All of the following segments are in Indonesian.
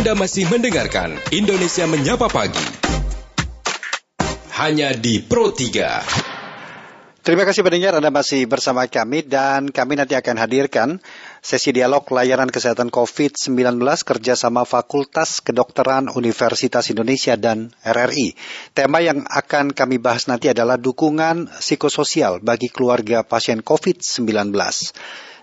Anda masih mendengarkan Indonesia Menyapa Pagi. Hanya di Pro 3. Terima kasih pendengar Anda masih bersama kami dan kami nanti akan hadirkan sesi dialog layanan kesehatan COVID-19 kerjasama Fakultas Kedokteran Universitas Indonesia dan RRI. Tema yang akan kami bahas nanti adalah dukungan psikososial bagi keluarga pasien COVID-19.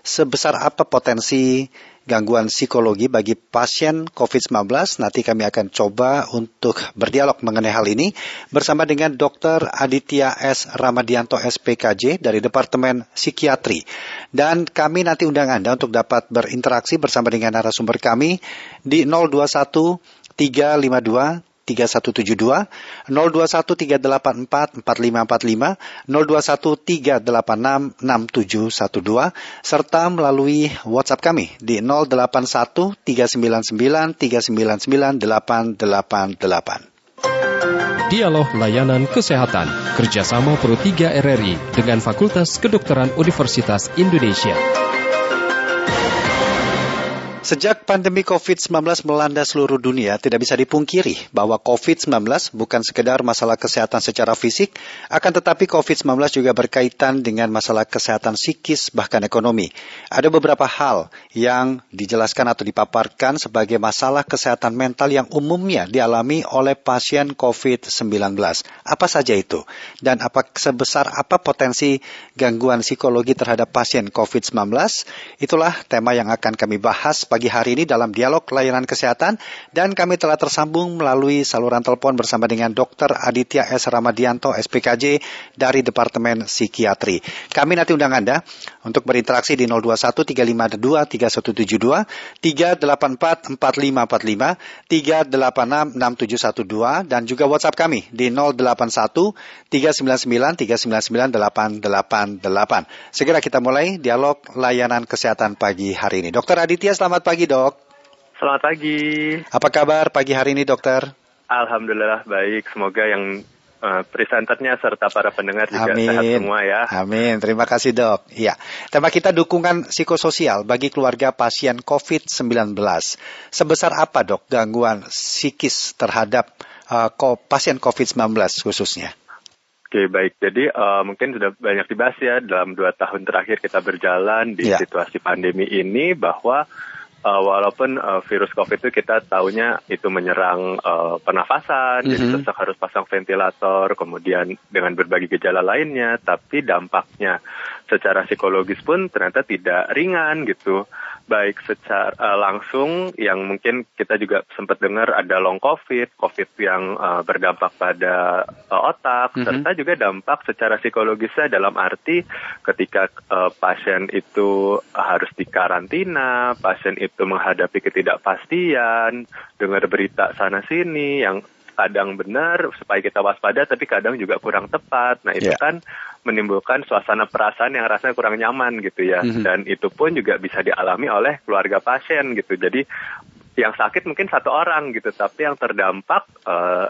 Sebesar apa potensi gangguan psikologi bagi pasien COVID-19. Nanti kami akan coba untuk berdialog mengenai hal ini bersama dengan Dr. Aditya S. Ramadianto SPKJ dari Departemen Psikiatri. Dan kami nanti undang Anda untuk dapat berinteraksi bersama dengan narasumber kami di 021 352 3172, 021 384 4545, 021 386 6712, serta melalui WhatsApp kami di 081 399 399 888. Dialog Layanan Kesehatan kerjasama Pro 3 RRI dengan Fakultas Kedokteran Universitas Indonesia. Sejak pandemi COVID-19 melanda seluruh dunia, tidak bisa dipungkiri bahwa COVID-19 bukan sekedar masalah kesehatan secara fisik, akan tetapi COVID-19 juga berkaitan dengan masalah kesehatan psikis bahkan ekonomi. Ada beberapa hal yang dijelaskan atau dipaparkan sebagai masalah kesehatan mental yang umumnya dialami oleh pasien COVID-19. Apa saja itu? Dan apa sebesar apa potensi gangguan psikologi terhadap pasien COVID-19? Itulah tema yang akan kami bahas pagi hari ini dalam dialog layanan kesehatan dan kami telah tersambung melalui saluran telepon bersama dengan Dr. Aditya S. Ramadianto SPKJ dari Departemen Psikiatri. Kami nanti undang Anda untuk berinteraksi di 021 352 3172 384 4545 386 6712 dan juga WhatsApp kami di 081 399 399 888. Segera kita mulai dialog layanan kesehatan pagi hari ini. Dokter Aditya, selamat pagi dok. Selamat pagi. Apa kabar pagi hari ini dokter? Alhamdulillah baik. Semoga yang uh, presenternya serta para pendengar juga Amin. sehat semua ya. Amin. Terima kasih dok. Iya. Tema kita dukungan psikososial bagi keluarga pasien COVID-19. Sebesar apa dok gangguan psikis terhadap uh, pasien COVID-19 khususnya? Oke baik, jadi uh, mungkin sudah banyak dibahas ya dalam dua tahun terakhir kita berjalan di Ya. situasi pandemi ini bahwa uh, walaupun uh, virus COVID itu kita tahunya itu menyerang uh, pernafasan, jadi Mhm. sesak harus pasang ventilator, kemudian dengan berbagai gejala lainnya, tapi dampaknya secara psikologis pun ternyata tidak ringan gitu. Baik secara uh, langsung yang mungkin kita juga sempat dengar ada long COVID, COVID yang uh, berdampak pada uh, otak, Mhm. serta juga dampak secara psikologisnya dalam arti ketika uh, pasien itu harus dikarantina, pasien itu menghadapi ketidakpastian, dengar berita sana sini yang kadang benar supaya kita waspada tapi kadang juga kurang tepat. Nah, itu Ya. kan menimbulkan suasana perasaan yang rasanya kurang nyaman gitu ya. Mhm. Dan itu pun juga bisa dialami oleh keluarga pasien gitu. Jadi yang sakit mungkin satu orang gitu, tapi yang terdampak eh,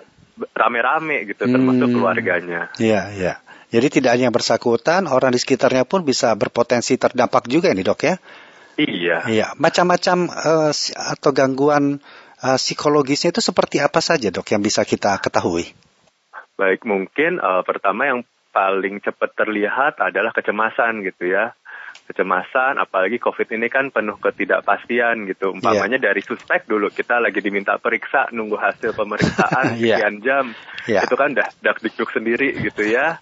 rame-rame gitu termasuk Hmm. keluarganya. Iya, iya. Jadi tidak hanya yang bersangkutan, orang di sekitarnya pun bisa berpotensi terdampak juga ini dok ya? Iya. Iya. Macam-macam si- atau gangguan eh, psikologisnya itu seperti apa saja dok yang bisa kita ketahui? Baik, mungkin eh, pertama yang paling cepat terlihat adalah kecemasan gitu ya. Kecemasan, apalagi COVID ini kan penuh ketidakpastian gitu. Umpamanya dari suspek dulu, kita lagi diminta periksa, nunggu hasil pemeriksaan Iya. sekian jam. Iya. Itu kan udah dak dikduk sendiri gitu ya.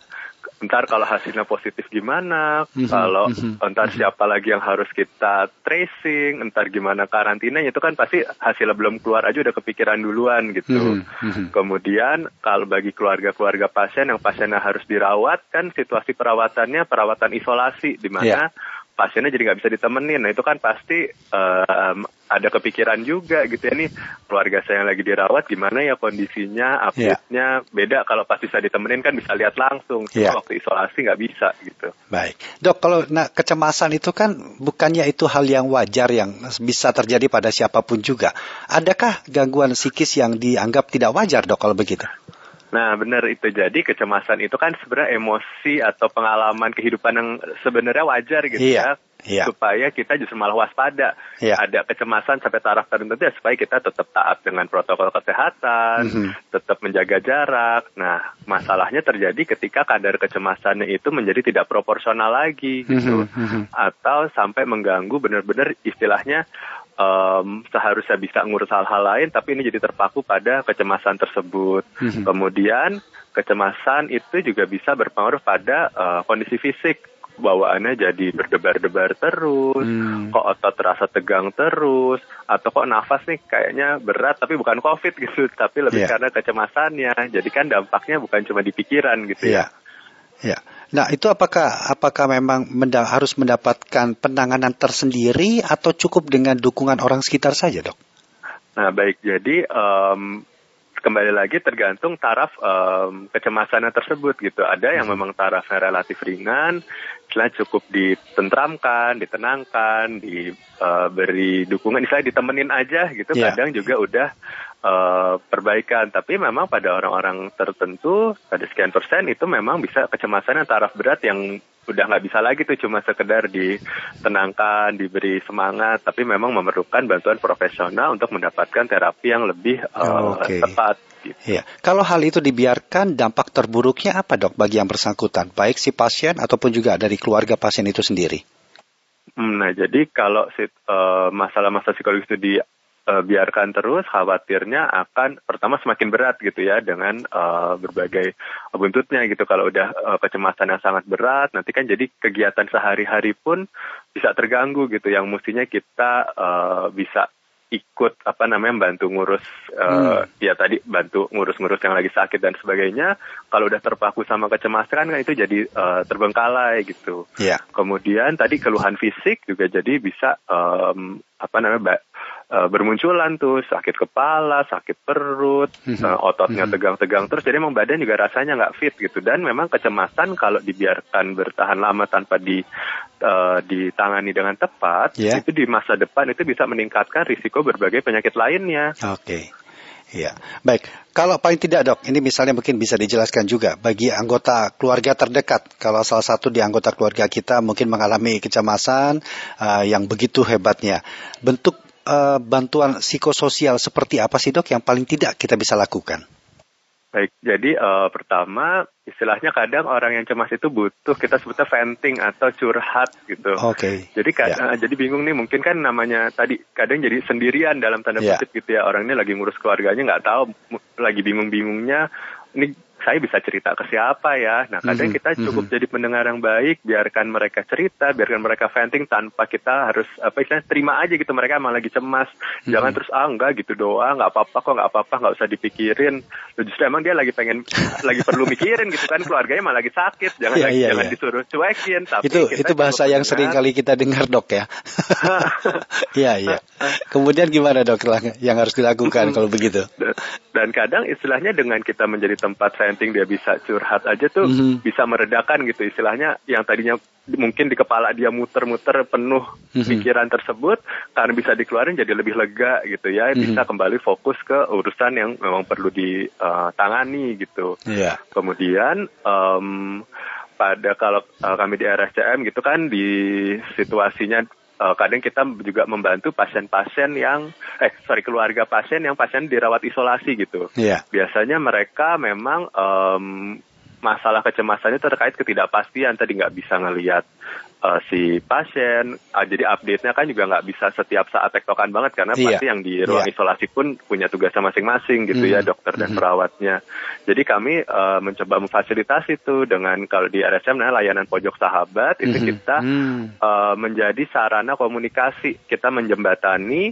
Ntar kalau hasilnya positif gimana, Mhm, kalau mhm, ntar siapa lagi yang harus kita tracing, ntar gimana karantinanya, itu kan pasti hasilnya belum keluar aja udah kepikiran duluan gitu. Mhm, mhm. Kemudian kalau bagi keluarga-keluarga pasien yang pasiennya harus dirawat kan situasi perawatannya perawatan isolasi di mana pasiennya jadi nggak bisa ditemenin. Nah itu kan pasti em, ada kepikiran juga gitu ya nih keluarga saya yang lagi dirawat gimana ya kondisinya, update-nya beda kalau pas bisa ditemenin kan bisa lihat langsung. Cuma Iya. waktu isolasi nggak bisa gitu. Baik, dok. Kalau nah, kecemasan itu kan bukannya itu hal yang wajar yang bisa terjadi pada siapa pun juga. Adakah gangguan psikis yang dianggap tidak wajar dok kalau begitu? Nah, benar itu. Jadi kecemasan itu kan sebenarnya emosi atau pengalaman kehidupan yang sebenarnya wajar gitu Iya, ya. yeah. supaya kita justru malah waspada. Yeah. Ada kecemasan sampai taraf tertentu ya supaya kita tetap taat dengan protokol kesehatan, mm -hmm. tetap menjaga jarak. Nah, masalahnya terjadi ketika kadar kecemasannya itu menjadi tidak proporsional lagi gitu. Mm -hmm. Atau sampai mengganggu benar-benar istilahnya um, seharusnya bisa ngurus hal-hal lain, tapi ini jadi terpaku pada kecemasan tersebut. Hmm. Kemudian kecemasan itu juga bisa berpengaruh pada uh, kondisi fisik bawaannya jadi berdebar-debar terus, hmm. kok otot terasa tegang terus, atau kok nafas nih kayaknya berat tapi bukan COVID gitu, tapi lebih yeah. karena kecemasannya. Jadi kan dampaknya bukan cuma di pikiran gitu yeah. ya. Ya. Nah, itu apakah apakah memang menda harus mendapatkan penanganan tersendiri atau cukup dengan dukungan orang sekitar saja, dok? Nah, baik. Jadi um, kembali lagi tergantung taraf um, kecemasannya tersebut gitu. Ada yang hmm. memang tarafnya relatif ringan, setelah cukup ditentramkan, ditenangkan, diberi uh, dukungan, misalnya ditemenin aja gitu. Yeah. Kadang juga udah uh, perbaikan. Tapi memang pada orang-orang tertentu, pada sekian persen itu memang bisa kecemasan yang taraf berat yang udah nggak bisa lagi tuh cuma sekedar ditenangkan, diberi semangat, tapi memang memerlukan bantuan profesional untuk mendapatkan terapi yang lebih uh, okay. tepat. Gitu. Ya. Kalau hal itu dibiarkan, dampak terburuknya apa dok bagi yang bersangkutan, baik si pasien ataupun juga dari keluarga pasien itu sendiri? Hmm, nah, jadi kalau uh, masalah-masalah psikologis itu di uh, biarkan terus, khawatirnya akan pertama semakin berat gitu ya dengan uh, berbagai buntutnya gitu. Kalau udah uh, kecemasan yang sangat berat, nanti kan jadi kegiatan sehari-hari pun bisa terganggu gitu. Yang mestinya kita uh, bisa ikut apa namanya bantu ngurus uh, hmm. ya tadi bantu ngurus-ngurus yang lagi sakit dan sebagainya kalau udah terpaku sama kecemasan kan itu jadi uh, terbengkalai gitu yeah. kemudian tadi keluhan fisik juga jadi bisa um, apa namanya uh, bermunculan tuh sakit kepala, sakit perut, uh, ototnya tegang-tegang terus. Jadi emang badan juga rasanya nggak fit gitu. Dan memang kecemasan kalau dibiarkan bertahan lama tanpa di uh, ditangani dengan tepat, yeah. itu di masa depan itu bisa meningkatkan risiko berbagai penyakit lainnya. Oke. Okay. Iya, baik. Kalau paling tidak dok, ini misalnya mungkin bisa dijelaskan juga bagi anggota keluarga terdekat. Kalau salah satu di anggota keluarga kita mungkin mengalami kecemasan uh, yang begitu hebatnya, bentuk uh, bantuan psikososial seperti apa sih dok yang paling tidak kita bisa lakukan? Baik, jadi uh, pertama istilahnya kadang orang yang cemas itu butuh kita sebutnya venting atau curhat gitu. Oke. Okay. Jadi kadang, yeah. jadi bingung nih mungkin kan namanya tadi kadang jadi sendirian dalam tanda ya. kutip yeah. gitu ya orang ini lagi ngurus keluarganya nggak tahu lagi bingung-bingungnya ini saya bisa cerita ke siapa ya. Nah, kadang mm-hmm. kita cukup mm-hmm. jadi pendengar yang baik, biarkan mereka cerita, biarkan mereka venting tanpa kita harus apa istilahnya terima aja gitu mereka emang lagi cemas. Mm-hmm. Jangan terus ah enggak gitu doa, nggak apa-apa kok, nggak apa-apa, nggak usah dipikirin. Justru emang dia lagi pengen lagi perlu mikirin gitu kan keluarganya malah lagi sakit. Jangan yeah, yeah, jangan yeah. disuruh cuekin. Tapi itu itu bahasa yang sering kali kita dengar dok ya. Iya iya. Kemudian gimana dok yang harus dilakukan kalau begitu? Dan kadang istilahnya dengan kita menjadi tempat venting dia bisa curhat aja tuh mm-hmm. bisa meredakan gitu istilahnya yang tadinya mungkin di kepala dia muter-muter penuh mm-hmm. pikiran tersebut karena bisa dikeluarin jadi lebih lega gitu ya mm-hmm. bisa kembali fokus ke urusan yang memang perlu ditangani gitu. Yeah. Kemudian um, pada kalau uh, kami di RSCM gitu kan di situasinya uh, kadang kita juga membantu pasien-pasien yang eh sorry keluarga pasien yang pasien dirawat isolasi gitu. Yeah. Biasanya mereka memang um, masalah kecemasannya terkait ketidakpastian tadi nggak bisa ngelihat uh, si pasien. Uh, jadi update-nya kan juga nggak bisa setiap saat tektokan banget karena iya. pasti yang di ruang iya. isolasi pun punya tugasnya masing-masing gitu mm. ya dokter dan mm. perawatnya. Jadi kami uh, mencoba memfasilitasi itu dengan kalau di RSM nah, layanan pojok sahabat mm. itu kita mm. uh, menjadi sarana komunikasi kita menjembatani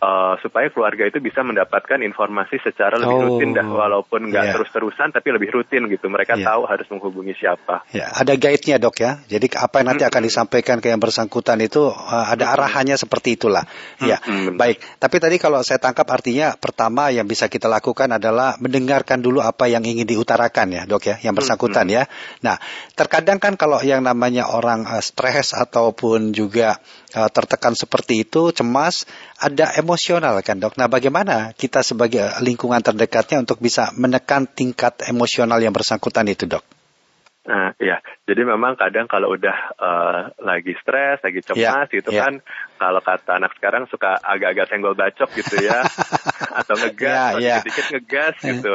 uh, supaya keluarga itu bisa mendapatkan informasi secara lebih oh, rutin dah walaupun nggak yeah. terus-terusan tapi lebih rutin gitu mereka yeah. tahu harus menghubungi siapa. Yeah. ada guide-nya dok ya. Jadi apa yang nanti mm -hmm. akan disampaikan ke yang bersangkutan itu uh, ada mm -hmm. arahannya seperti itulah. Mm -hmm. Ya, baik. Tapi tadi kalau saya tangkap artinya pertama yang bisa kita lakukan adalah mendengarkan dulu apa yang ingin diutarakan ya dok ya, yang bersangkutan mm -hmm. ya. Nah, terkadang kan kalau yang namanya orang uh, stres ataupun juga tertekan seperti itu, cemas, ada emosional kan dok. Nah bagaimana kita sebagai lingkungan terdekatnya untuk bisa menekan tingkat emosional yang bersangkutan itu dok? Nah, ya. Jadi memang kadang kalau udah uh, lagi stres, lagi cemas yeah, gitu yeah. kan, kalau kata anak sekarang suka agak-agak senggol bacok gitu ya, atau ngegas, yeah, yeah. sedikit ngegas gitu.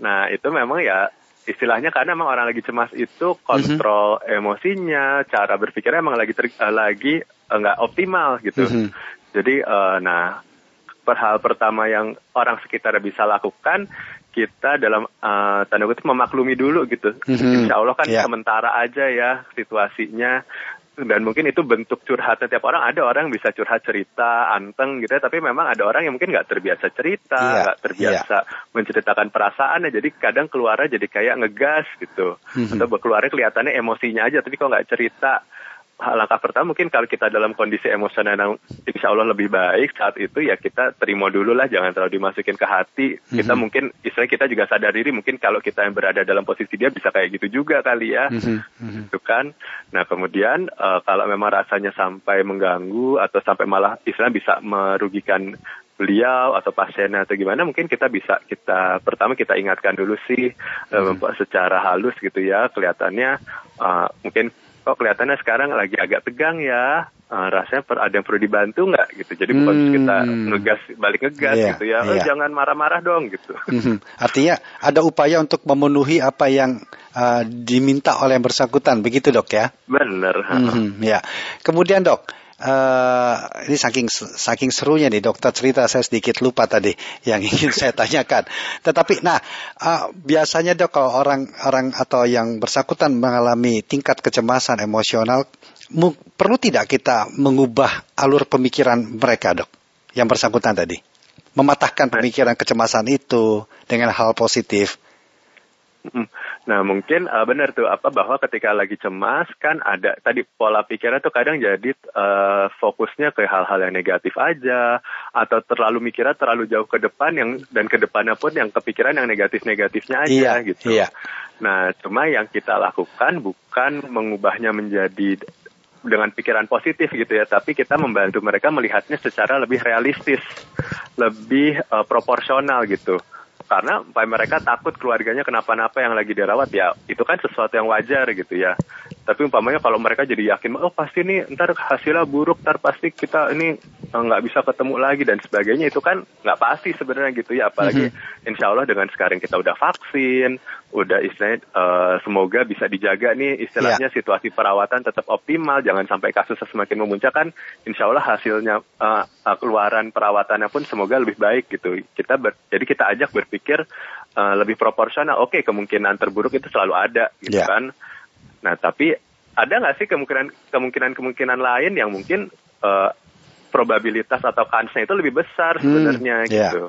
Nah, itu memang ya istilahnya karena memang orang lagi cemas itu kontrol mm-hmm. emosinya, cara berpikirnya emang lagi ter, uh, lagi nggak optimal gitu. Mm-hmm. Jadi, uh, nah, hal pertama yang orang sekitar bisa lakukan kita dalam uh, tanda kutip memaklumi dulu gitu. Mm-hmm. Insya Allah kan yeah. sementara aja ya situasinya dan mungkin itu bentuk curhatnya tiap orang ada orang bisa curhat cerita anteng gitu ya tapi memang ada orang yang mungkin nggak terbiasa cerita iya, nggak yeah, terbiasa yeah. menceritakan perasaannya jadi kadang keluarnya jadi kayak ngegas gitu mm-hmm. atau keluarnya kelihatannya emosinya aja tapi kok nggak cerita langkah pertama mungkin kalau kita dalam kondisi emosional yang insya Allah lebih baik saat itu ya kita terima dulu lah jangan terlalu dimasukin ke hati mm-hmm. kita mungkin istilah kita juga sadar diri mungkin kalau kita yang berada dalam posisi dia bisa kayak gitu juga kali ya mm-hmm. itu kan nah kemudian uh, kalau memang rasanya sampai mengganggu atau sampai malah istilah bisa merugikan beliau atau pasiennya atau gimana mungkin kita bisa kita pertama kita ingatkan dulu sih hmm. uh, secara halus gitu ya kelihatannya uh, mungkin kok kelihatannya sekarang lagi agak tegang ya? Uh, rasanya per, ada yang perlu dibantu nggak gitu? Jadi hmm. bukan kita ngegas balik ngegas yeah, gitu ya. Oh, yeah. jangan marah-marah dong gitu. Hmm. artinya ada upaya untuk memenuhi apa yang uh, diminta oleh yang bersangkutan. Begitu dok ya? Benar hmm, ya. Kemudian dok Uh, ini saking saking serunya nih dokter cerita saya sedikit lupa tadi yang ingin saya tanyakan. Tetapi nah uh, biasanya dok kalau orang orang atau yang bersangkutan mengalami tingkat kecemasan emosional perlu tidak kita mengubah alur pemikiran mereka dok yang bersangkutan tadi mematahkan pemikiran kecemasan itu dengan hal positif. Hmm. Nah mungkin uh, benar tuh apa bahwa ketika lagi cemas kan ada tadi pola pikirnya tuh kadang jadi uh, fokusnya ke hal-hal yang negatif aja atau terlalu mikirnya terlalu jauh ke depan yang dan ke depannya pun yang kepikiran yang negatif-negatifnya aja iya, gitu. Iya. Nah cuma yang kita lakukan bukan mengubahnya menjadi dengan pikiran positif gitu ya, tapi kita membantu mereka melihatnya secara lebih realistis, lebih uh, proporsional gitu karena mereka takut keluarganya kenapa-napa yang lagi dirawat ya itu kan sesuatu yang wajar gitu ya tapi umpamanya kalau mereka jadi yakin oh pasti nih ntar hasilnya buruk ntar pasti kita ini eh, nggak bisa ketemu lagi dan sebagainya itu kan nggak pasti sebenarnya gitu ya apalagi mm-hmm. insya Allah dengan sekarang kita udah vaksin udah istilahnya uh, semoga bisa dijaga nih istilahnya yeah. situasi perawatan tetap optimal jangan sampai kasusnya semakin memuncak kan insya Allah hasilnya uh, keluaran perawatannya pun semoga lebih baik gitu kita ber, jadi kita ajak berpikir uh, lebih proporsional oke okay, kemungkinan terburuk itu selalu ada gitu yeah. kan Nah, tapi ada nggak sih kemungkinan kemungkinan kemungkinan lain yang mungkin uh, probabilitas atau kansnya itu lebih besar hmm, sebenarnya hmm, gitu.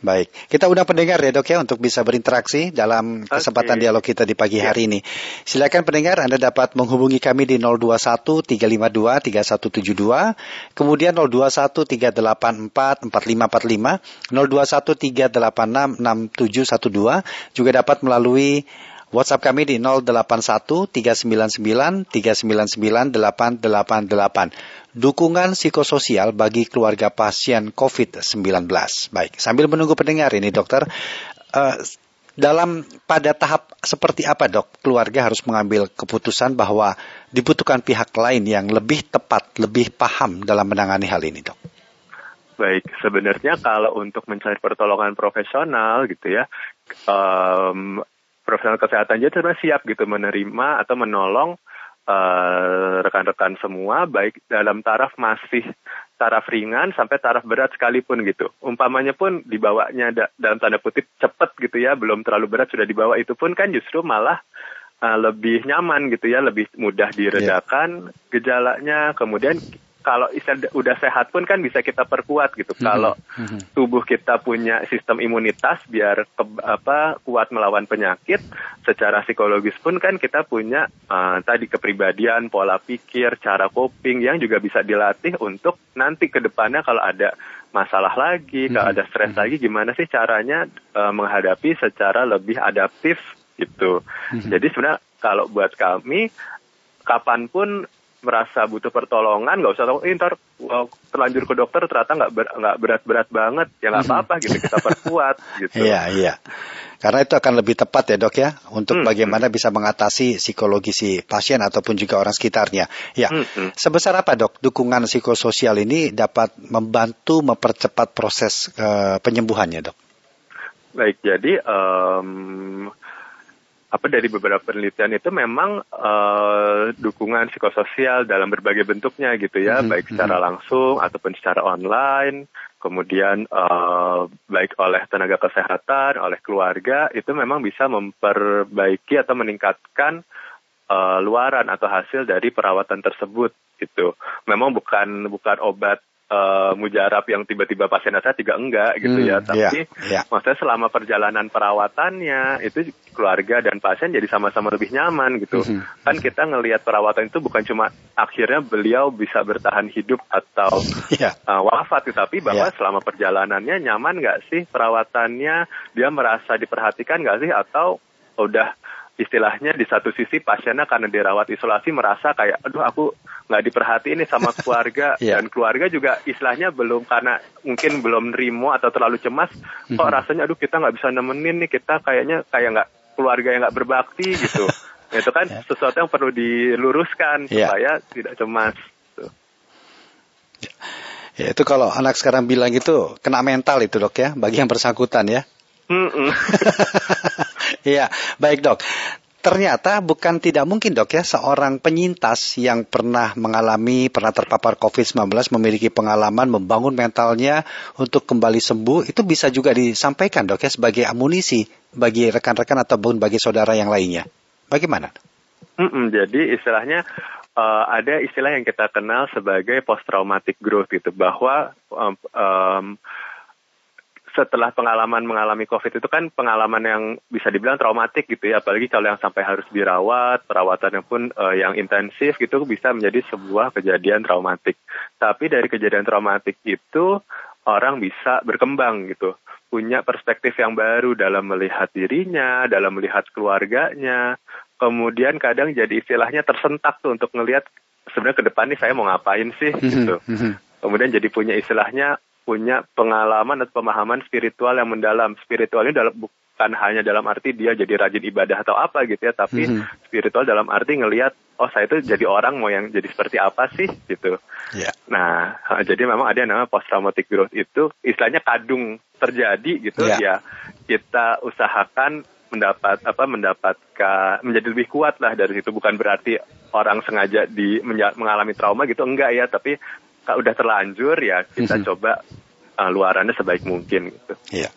Baik, kita undang pendengar ya dok ya untuk bisa berinteraksi dalam kesempatan okay. dialog kita di pagi yeah. hari ini. Silakan pendengar, Anda dapat menghubungi kami di 021 352 3172, kemudian 021 384 4545, 021 386 6712, juga dapat melalui WhatsApp kami di 081 399 399 888. Dukungan psikososial bagi keluarga pasien COVID-19. Baik, sambil menunggu pendengar ini dokter, uh, dalam pada tahap seperti apa dok keluarga harus mengambil keputusan bahwa dibutuhkan pihak lain yang lebih tepat, lebih paham dalam menangani hal ini dok? Baik, sebenarnya kalau untuk mencari pertolongan profesional gitu ya, um, profesional kesehatan jadi sebenarnya siap gitu menerima atau menolong uh, rekan-rekan semua baik dalam taraf masih taraf ringan sampai taraf berat sekalipun gitu. Umpamanya pun dibawanya da dalam tanda kutip cepet gitu ya, belum terlalu berat sudah dibawa itu pun kan justru malah uh, lebih nyaman gitu ya, lebih mudah diredakan yeah. gejalanya. Kemudian kalau udah sehat pun kan bisa kita perkuat gitu. Hmm. Kalau hmm. tubuh kita punya sistem imunitas biar ke, apa kuat melawan penyakit, secara psikologis pun kan kita punya uh, tadi kepribadian, pola pikir, cara coping yang juga bisa dilatih untuk nanti ke depannya kalau ada masalah lagi, hmm. kalau ada stres hmm. lagi gimana sih caranya uh, menghadapi secara lebih adaptif gitu. Hmm. Jadi sebenarnya kalau buat kami kapan pun merasa butuh pertolongan nggak usah tahu eh, ntar terlanjur ke dokter ternyata nggak ber, nggak berat-berat banget ya nggak apa-apa gitu kita perkuat gitu iya iya Karena itu akan lebih tepat ya dok ya untuk hmm. bagaimana bisa mengatasi psikologi si pasien ataupun juga orang sekitarnya. Ya, hmm. hmm. sebesar apa dok dukungan psikososial ini dapat membantu mempercepat proses uh, penyembuhannya dok? Baik, jadi um, apa dari beberapa penelitian itu memang uh, dukungan psikososial dalam berbagai bentuknya gitu ya, mm -hmm. baik secara hmm. langsung ataupun secara online kemudian uh, baik oleh tenaga kesehatan, oleh keluarga itu memang bisa memperbaiki atau meningkatkan uh, luaran atau hasil dari perawatan tersebut gitu. Memang bukan bukan obat uh, mujarab yang tiba-tiba pasien saya juga enggak gitu hmm, ya, iya, tapi yeah, yeah. maksudnya selama perjalanan perawatannya itu keluarga dan pasien jadi sama-sama lebih nyaman gitu. Mm -hmm. Kan kita ngelihat perawatan itu bukan cuma akhirnya beliau bisa bertahan hidup atau yeah. uh, wafat, tapi bahwa yeah. selama perjalanannya nyaman nggak sih perawatannya, dia merasa diperhatikan nggak sih atau udah istilahnya di satu sisi pasiennya karena dirawat isolasi merasa kayak aduh aku nggak diperhatiin nih sama keluarga yeah. dan keluarga juga istilahnya belum karena mungkin belum nerimo atau terlalu cemas kok mm -hmm. rasanya aduh kita nggak bisa nemenin nih kita kayaknya kayak nggak keluarga yang nggak berbakti gitu itu kan yeah. sesuatu yang perlu diluruskan yeah. supaya tidak cemas gitu. Ya, itu kalau anak sekarang bilang itu kena mental itu dok ya bagi yang bersangkutan ya. Iya, baik dok. Ternyata bukan tidak mungkin dok ya seorang penyintas yang pernah mengalami, pernah terpapar COVID-19 memiliki pengalaman membangun mentalnya untuk kembali sembuh itu bisa juga disampaikan dok ya sebagai amunisi bagi rekan-rekan ataupun bagi saudara yang lainnya. Bagaimana? Mm-mm, jadi istilahnya uh, ada istilah yang kita kenal sebagai post traumatic growth gitu bahwa um, um, setelah pengalaman mengalami COVID itu kan pengalaman yang bisa dibilang traumatik gitu ya, apalagi kalau yang sampai harus dirawat, perawatannya pun uh, yang intensif gitu bisa menjadi sebuah kejadian traumatik. Tapi dari kejadian traumatik itu orang bisa berkembang gitu, punya perspektif yang baru dalam melihat dirinya, dalam melihat keluarganya, kemudian kadang jadi istilahnya tersentak tuh untuk ngelihat sebenarnya ke depan nih saya mau ngapain sih mhm, gitu. Mhm. Kemudian jadi punya istilahnya punya pengalaman atau pemahaman spiritual yang mendalam. Spiritual ini dalam bukan hanya dalam arti dia jadi rajin ibadah atau apa gitu ya, tapi mm -hmm. spiritual dalam arti ngelihat oh saya itu jadi orang mau yang jadi seperti apa sih gitu. Yeah. Nah, jadi memang ada yang namanya post traumatic growth itu istilahnya kadung terjadi gitu yeah. ya. Kita usahakan mendapat apa mendapatkan menjadi lebih kuat lah dari situ bukan berarti orang sengaja di mengalami trauma gitu enggak ya tapi kalau udah terlanjur ya kita hmm. coba uh, luarannya sebaik mungkin gitu. Iya.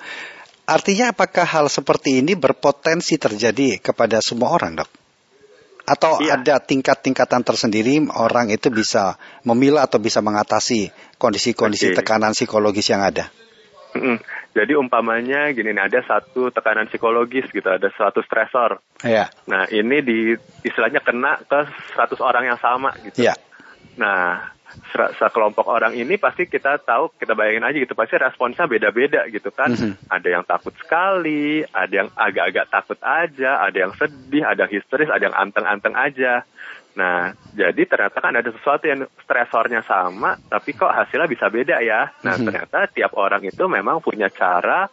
Artinya apakah hal seperti ini berpotensi terjadi kepada semua orang, Dok? Atau iya. ada tingkat-tingkatan tersendiri orang itu bisa memilah atau bisa mengatasi kondisi-kondisi okay. tekanan psikologis yang ada? Jadi umpamanya gini nih ada satu tekanan psikologis gitu, ada satu stresor. Iya. Nah ini di istilahnya kena ke 100 orang yang sama gitu. Iya. Nah sekelompok orang ini pasti kita tahu kita bayangin aja gitu pasti responsnya beda-beda gitu kan mm-hmm. ada yang takut sekali ada yang agak-agak takut aja ada yang sedih ada yang histeris ada yang anteng-anteng aja nah jadi ternyata kan ada sesuatu yang stresornya sama tapi kok hasilnya bisa beda ya nah mm-hmm. ternyata tiap orang itu memang punya cara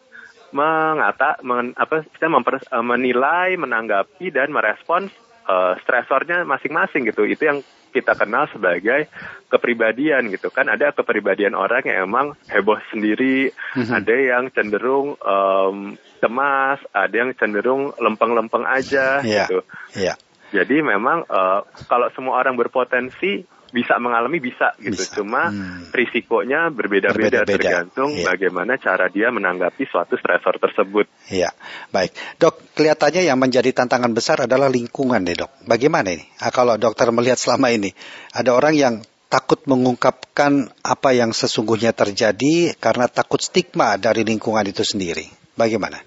mengata men, apa kita memper, menilai menanggapi dan merespons uh, stresornya masing-masing gitu itu yang kita kenal sebagai kepribadian gitu kan ada kepribadian orang yang emang heboh sendiri mm-hmm. ada yang cenderung um, cemas ada yang cenderung lempeng-lempeng aja yeah. gitu yeah. jadi memang uh, kalau semua orang berpotensi bisa mengalami bisa gitu. Bisa. Cuma hmm. risikonya berbeda-beda tergantung iya. bagaimana cara dia menanggapi suatu stresor tersebut. Iya, baik. Dok, kelihatannya yang menjadi tantangan besar adalah lingkungan deh dok. Bagaimana ini? Nah, kalau dokter melihat selama ini, ada orang yang takut mengungkapkan apa yang sesungguhnya terjadi karena takut stigma dari lingkungan itu sendiri. Bagaimana?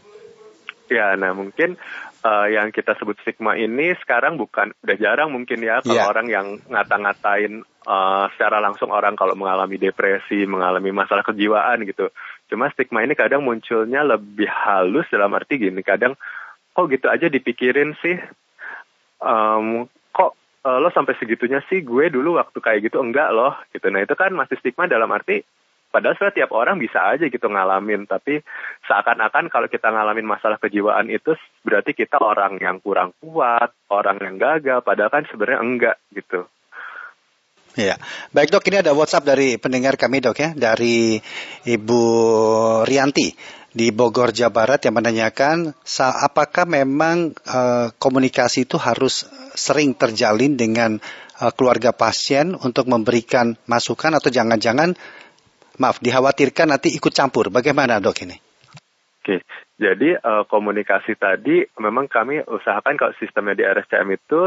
Ya, nah mungkin uh, yang kita sebut stigma ini sekarang bukan udah jarang mungkin ya kalau yeah. orang yang ngata-ngatain uh, secara langsung orang kalau mengalami depresi, mengalami masalah kejiwaan gitu. Cuma stigma ini kadang munculnya lebih halus dalam arti gini, kadang kok gitu aja dipikirin sih, um, kok uh, lo sampai segitunya sih gue dulu waktu kayak gitu enggak loh gitu. Nah itu kan masih stigma dalam arti Padahal sebenarnya tiap orang bisa aja gitu ngalamin, tapi seakan-akan kalau kita ngalamin masalah kejiwaan itu berarti kita orang yang kurang kuat, orang yang gagal, padahal kan sebenarnya enggak gitu. Ya, baik dok, ini ada WhatsApp dari pendengar kami dok ya, dari Ibu Rianti di Bogor, Jawa Barat yang menanyakan apakah memang uh, komunikasi itu harus sering terjalin dengan uh, keluarga pasien untuk memberikan masukan atau jangan-jangan maaf, dikhawatirkan nanti ikut campur. Bagaimana dok ini? Oke, jadi uh, komunikasi tadi memang kami usahakan kalau sistemnya di RSCM itu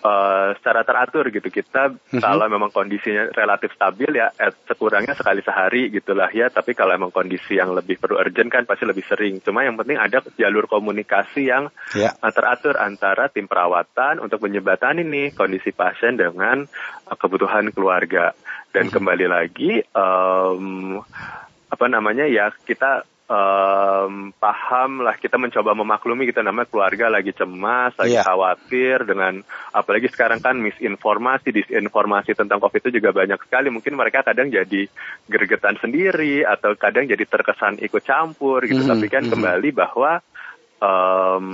uh, secara teratur gitu. Kita mm-hmm. kalau memang kondisinya relatif stabil ya, eh, sekurangnya sekali sehari gitulah ya. Tapi kalau memang kondisi yang lebih perlu urgent kan pasti lebih sering. Cuma yang penting ada jalur komunikasi yang yeah. uh, teratur antara tim perawatan untuk menjembatani nih kondisi pasien dengan uh, kebutuhan keluarga. Dan mm-hmm. kembali lagi um, apa namanya ya kita um, paham lah kita mencoba memaklumi kita namanya keluarga lagi cemas, lagi yeah. khawatir dengan apalagi sekarang kan misinformasi, disinformasi tentang COVID itu juga banyak sekali. Mungkin mereka kadang jadi gergetan sendiri atau kadang jadi terkesan ikut campur gitu. Mm -hmm. Tapi kan mm -hmm. kembali bahwa um,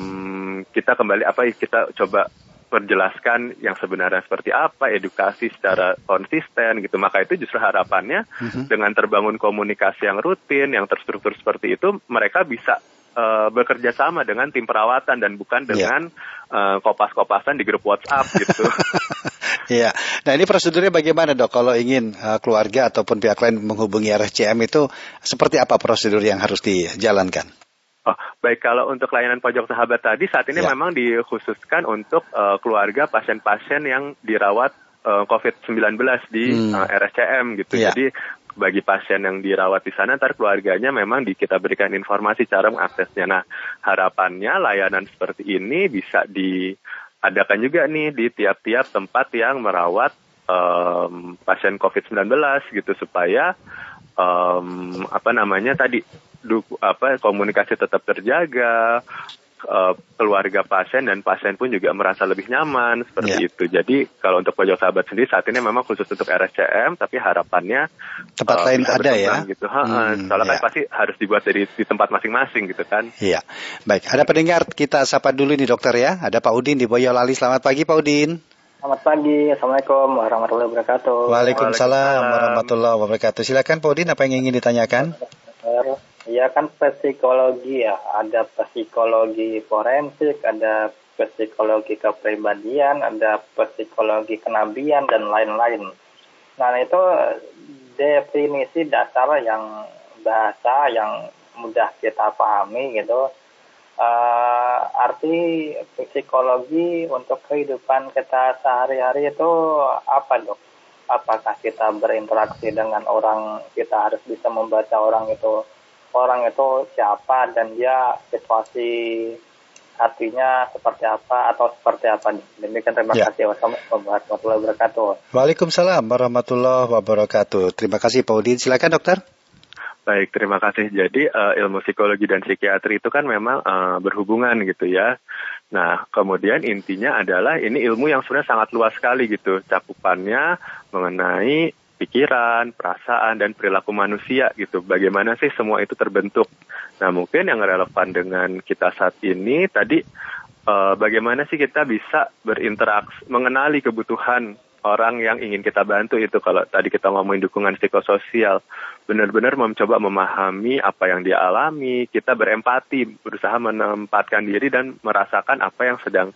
kita kembali apa kita coba perjelaskan yang sebenarnya seperti apa, edukasi secara konsisten gitu. Maka itu justru harapannya mm-hmm. dengan terbangun komunikasi yang rutin, yang terstruktur seperti itu, mereka bisa uh, bekerja sama dengan tim perawatan dan bukan iya. dengan yeah. uh, kopas-kopasan di grup WhatsApp gitu. Iya. Nah ini prosedurnya bagaimana dok? Kalau ingin uh, keluarga ataupun pihak lain menghubungi RSCM itu seperti apa prosedur yang harus dijalankan? Oh, baik kalau untuk layanan pojok sahabat tadi saat ini ya. memang dikhususkan untuk uh, keluarga pasien-pasien yang dirawat uh, eh, COVID-19 di hmm. uh, RSCM gitu. Ya. Jadi bagi pasien yang dirawat di sana, ntar keluarganya memang di, kita berikan informasi cara mengaksesnya. Nah, harapannya layanan seperti ini bisa diadakan juga nih di tiap-tiap tempat yang merawat um, pasien COVID-19 gitu supaya um, apa namanya tadi duku, apa komunikasi tetap terjaga, uh, keluarga pasien dan pasien pun juga merasa lebih nyaman seperti yeah. itu. Jadi kalau untuk pojok sahabat sendiri saat ini memang khusus untuk RSCM, tapi harapannya tempat uh, lain ada ya. Gitu. Hmm, Soalnya yeah. kan pasti harus dibuat dari di tempat masing-masing gitu kan. Iya, baik. Ada pendengar kita sapa dulu nih dokter ya. Ada Pak Udin di Boyolali. Selamat pagi Pak Udin. Selamat pagi, Assalamualaikum warahmatullahi wabarakatuh. Waalaikumsalam warahmatullahi wabarakatuh. Silakan Pak Udin, apa yang ingin ditanyakan? Ya kan psikologi ya, ada psikologi forensik, ada psikologi kepribadian, ada psikologi kenabian dan lain-lain. Nah itu definisi dasar yang bahasa yang mudah kita pahami gitu. Uh, arti psikologi untuk kehidupan kita sehari-hari itu apa dok? Apakah kita berinteraksi dengan orang, kita harus bisa membaca orang itu orang itu siapa dan dia situasi hatinya seperti apa atau seperti apa demikian terima ya. kasih. Wassalamualaikum warahmatullahi wabarakatuh. Waalaikumsalam warahmatullahi wabarakatuh. Terima kasih Pak Udin. Silakan dokter. Baik, terima kasih. Jadi uh, ilmu psikologi dan psikiatri itu kan memang uh, berhubungan gitu ya. Nah, kemudian intinya adalah ini ilmu yang sebenarnya sangat luas sekali gitu. Cakupannya mengenai pikiran, perasaan, dan perilaku manusia gitu. Bagaimana sih semua itu terbentuk? Nah mungkin yang relevan dengan kita saat ini tadi uh, bagaimana sih kita bisa berinteraksi, mengenali kebutuhan orang yang ingin kita bantu itu kalau tadi kita ngomongin dukungan psikososial benar-benar mencoba memahami apa yang dia alami kita berempati berusaha menempatkan diri dan merasakan apa yang sedang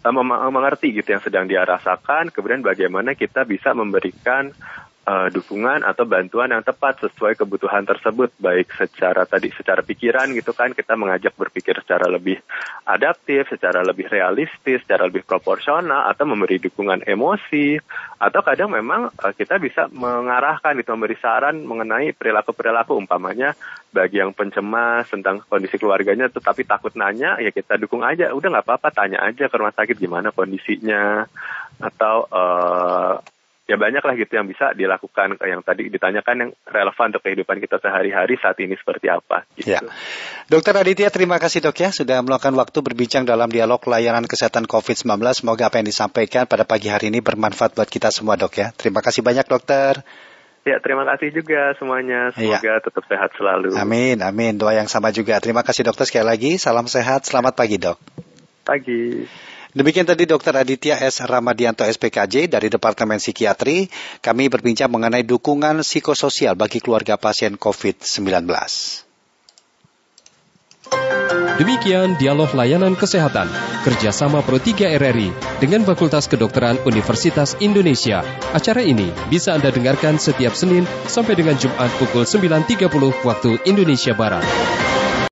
uh, mengerti gitu yang sedang dia rasakan kemudian bagaimana kita bisa memberikan uh, dukungan atau bantuan yang tepat sesuai kebutuhan tersebut. Baik secara tadi secara pikiran gitu kan kita mengajak berpikir secara lebih adaptif, secara lebih realistis, secara lebih proporsional atau memberi dukungan emosi atau kadang memang uh, kita bisa mengarahkan itu memberi saran mengenai perilaku-perilaku. Umpamanya bagi yang pencemas tentang kondisi keluarganya tetapi takut nanya ya kita dukung aja. Udah nggak apa-apa tanya aja ke rumah sakit gimana kondisinya. Atau uh, ya banyak lah gitu yang bisa dilakukan yang tadi ditanyakan yang relevan untuk kehidupan kita sehari-hari saat ini seperti apa. Gitu. Ya. Dokter Aditya terima kasih dok ya sudah meluangkan waktu berbincang dalam dialog layanan kesehatan COVID-19. Semoga apa yang disampaikan pada pagi hari ini bermanfaat buat kita semua dok ya. Terima kasih banyak dokter. Ya, terima kasih juga semuanya. Iya. Semoga tetap sehat selalu. Amin, amin. Doa yang sama juga. Terima kasih dokter sekali lagi. Salam sehat. Selamat pagi dok. Pagi. Demikian tadi Dr. Aditya S. Ramadianto SPKJ dari Departemen Psikiatri. Kami berbincang mengenai dukungan psikososial bagi keluarga pasien COVID-19. Demikian dialog layanan kesehatan kerjasama Pro 3 RRI dengan Fakultas Kedokteran Universitas Indonesia. Acara ini bisa Anda dengarkan setiap Senin sampai dengan Jumat pukul 9.30 waktu Indonesia Barat.